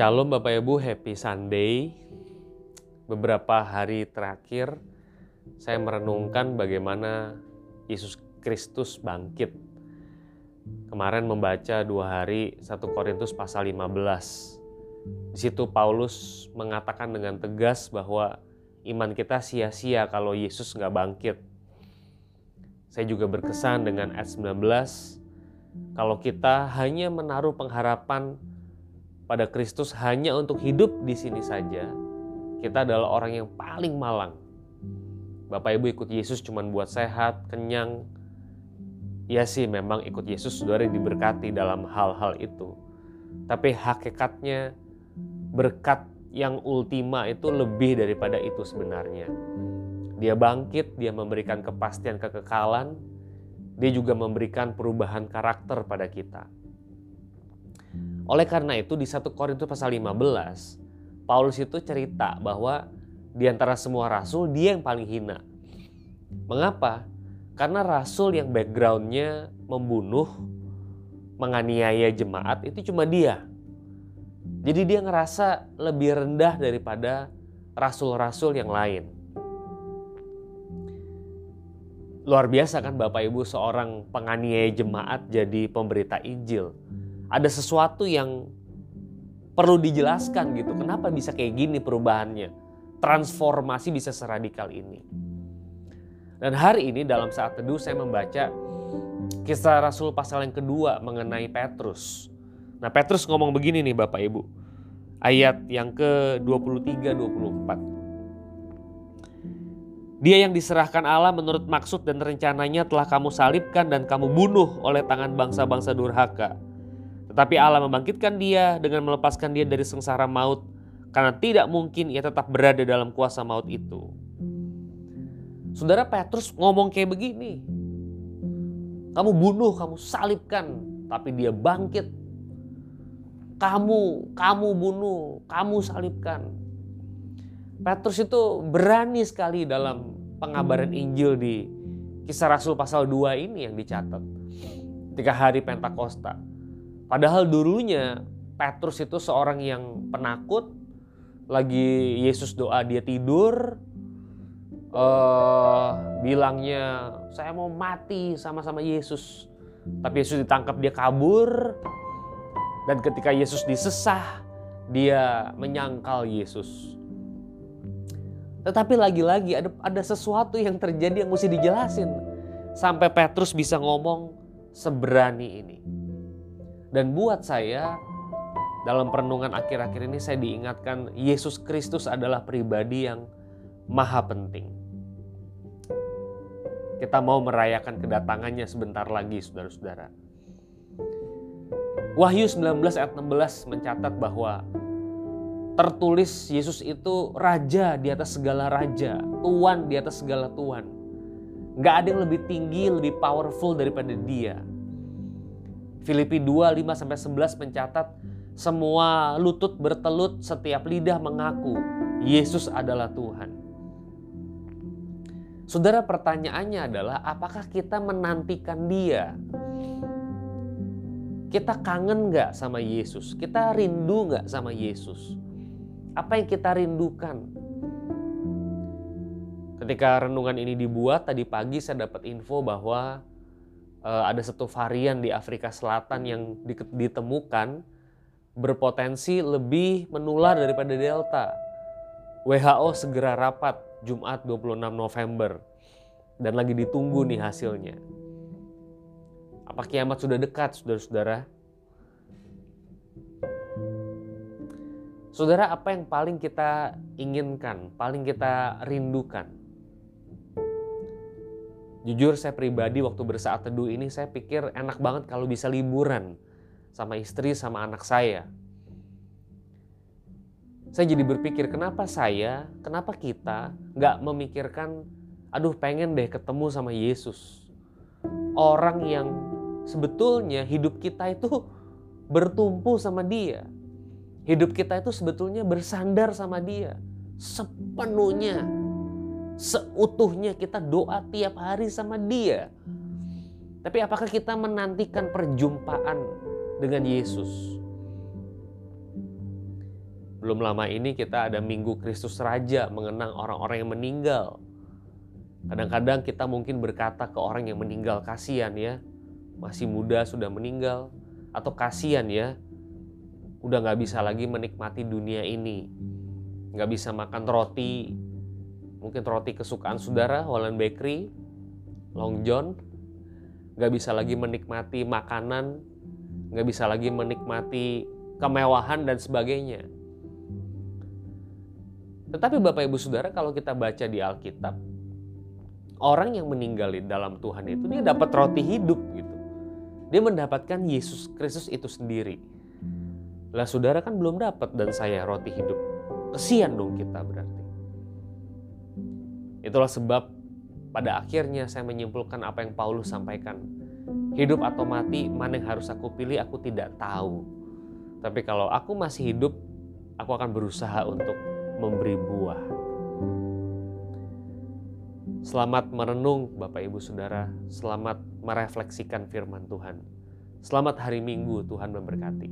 Shalom Bapak Ibu, happy Sunday. Beberapa hari terakhir saya merenungkan bagaimana Yesus Kristus bangkit. Kemarin membaca dua hari 1 Korintus pasal 15. Di situ Paulus mengatakan dengan tegas bahwa iman kita sia-sia kalau Yesus nggak bangkit. Saya juga berkesan dengan ayat 19, kalau kita hanya menaruh pengharapan pada Kristus hanya untuk hidup di sini saja, kita adalah orang yang paling malang. Bapak Ibu ikut Yesus cuma buat sehat, kenyang. Ya sih memang ikut Yesus saudara diberkati dalam hal-hal itu. Tapi hakikatnya berkat yang ultima itu lebih daripada itu sebenarnya. Dia bangkit, dia memberikan kepastian kekekalan, dia juga memberikan perubahan karakter pada kita. Oleh karena itu di 1 Korintus pasal 15, Paulus itu cerita bahwa di antara semua rasul dia yang paling hina. Mengapa? Karena rasul yang backgroundnya membunuh, menganiaya jemaat itu cuma dia. Jadi dia ngerasa lebih rendah daripada rasul-rasul yang lain. Luar biasa kan Bapak Ibu seorang penganiaya jemaat jadi pemberita Injil ada sesuatu yang perlu dijelaskan gitu. Kenapa bisa kayak gini perubahannya? Transformasi bisa seradikal ini. Dan hari ini dalam saat teduh saya membaca kisah Rasul pasal yang kedua mengenai Petrus. Nah Petrus ngomong begini nih Bapak Ibu. Ayat yang ke-23 24. Dia yang diserahkan Allah menurut maksud dan rencananya telah kamu salibkan dan kamu bunuh oleh tangan bangsa-bangsa durhaka tetapi Allah membangkitkan dia dengan melepaskan dia dari sengsara maut karena tidak mungkin ia tetap berada dalam kuasa maut itu. Saudara Petrus ngomong kayak begini. Kamu bunuh, kamu salibkan, tapi dia bangkit. Kamu, kamu bunuh, kamu salibkan. Petrus itu berani sekali dalam pengabaran Injil di kisah Rasul pasal 2 ini yang dicatat. Ketika hari Pentakosta. Padahal dulunya Petrus itu seorang yang penakut, lagi Yesus doa dia tidur, uh, bilangnya saya mau mati sama-sama Yesus. Tapi Yesus ditangkap dia kabur, dan ketika Yesus disesah, dia menyangkal Yesus. Tetapi lagi-lagi ada, ada sesuatu yang terjadi yang mesti dijelasin. Sampai Petrus bisa ngomong seberani ini. Dan buat saya dalam perenungan akhir-akhir ini saya diingatkan Yesus Kristus adalah pribadi yang maha penting. Kita mau merayakan kedatangannya sebentar lagi saudara-saudara. Wahyu 19 ayat 16 mencatat bahwa tertulis Yesus itu raja di atas segala raja, tuan di atas segala tuan. Gak ada yang lebih tinggi, lebih powerful daripada dia. Filipi 2, 5 sampai 11 mencatat semua lutut bertelut, setiap lidah mengaku Yesus adalah Tuhan. Saudara pertanyaannya adalah apakah kita menantikan dia? Kita kangen gak sama Yesus? Kita rindu gak sama Yesus? Apa yang kita rindukan? Ketika renungan ini dibuat tadi pagi saya dapat info bahwa ada satu varian di Afrika Selatan yang ditemukan berpotensi lebih menular daripada Delta. WHO segera rapat Jumat 26 November dan lagi ditunggu nih hasilnya. Apa kiamat sudah dekat, saudara-saudara? Saudara, apa yang paling kita inginkan, paling kita rindukan? Jujur saya pribadi waktu bersaat teduh ini saya pikir enak banget kalau bisa liburan sama istri sama anak saya. Saya jadi berpikir kenapa saya, kenapa kita nggak memikirkan, aduh pengen deh ketemu sama Yesus. Orang yang sebetulnya hidup kita itu bertumpu sama dia. Hidup kita itu sebetulnya bersandar sama dia sepenuhnya seutuhnya kita doa tiap hari sama dia. Tapi apakah kita menantikan perjumpaan dengan Yesus? Belum lama ini kita ada Minggu Kristus Raja mengenang orang-orang yang meninggal. Kadang-kadang kita mungkin berkata ke orang yang meninggal, kasihan ya, masih muda sudah meninggal. Atau kasihan ya, udah gak bisa lagi menikmati dunia ini. Gak bisa makan roti, mungkin roti kesukaan saudara, Holland Bakery, Long John. Gak bisa lagi menikmati makanan, gak bisa lagi menikmati kemewahan dan sebagainya. Tetapi Bapak Ibu Saudara kalau kita baca di Alkitab, orang yang meninggal di dalam Tuhan itu dia dapat roti hidup gitu. Dia mendapatkan Yesus Kristus itu sendiri. Lah saudara kan belum dapat dan saya roti hidup. Kesian dong kita berarti. Itulah sebab pada akhirnya saya menyimpulkan apa yang Paulus sampaikan. Hidup atau mati, mana yang harus aku pilih, aku tidak tahu. Tapi kalau aku masih hidup, aku akan berusaha untuk memberi buah. Selamat merenung Bapak Ibu Saudara, selamat merefleksikan firman Tuhan. Selamat hari Minggu, Tuhan memberkati.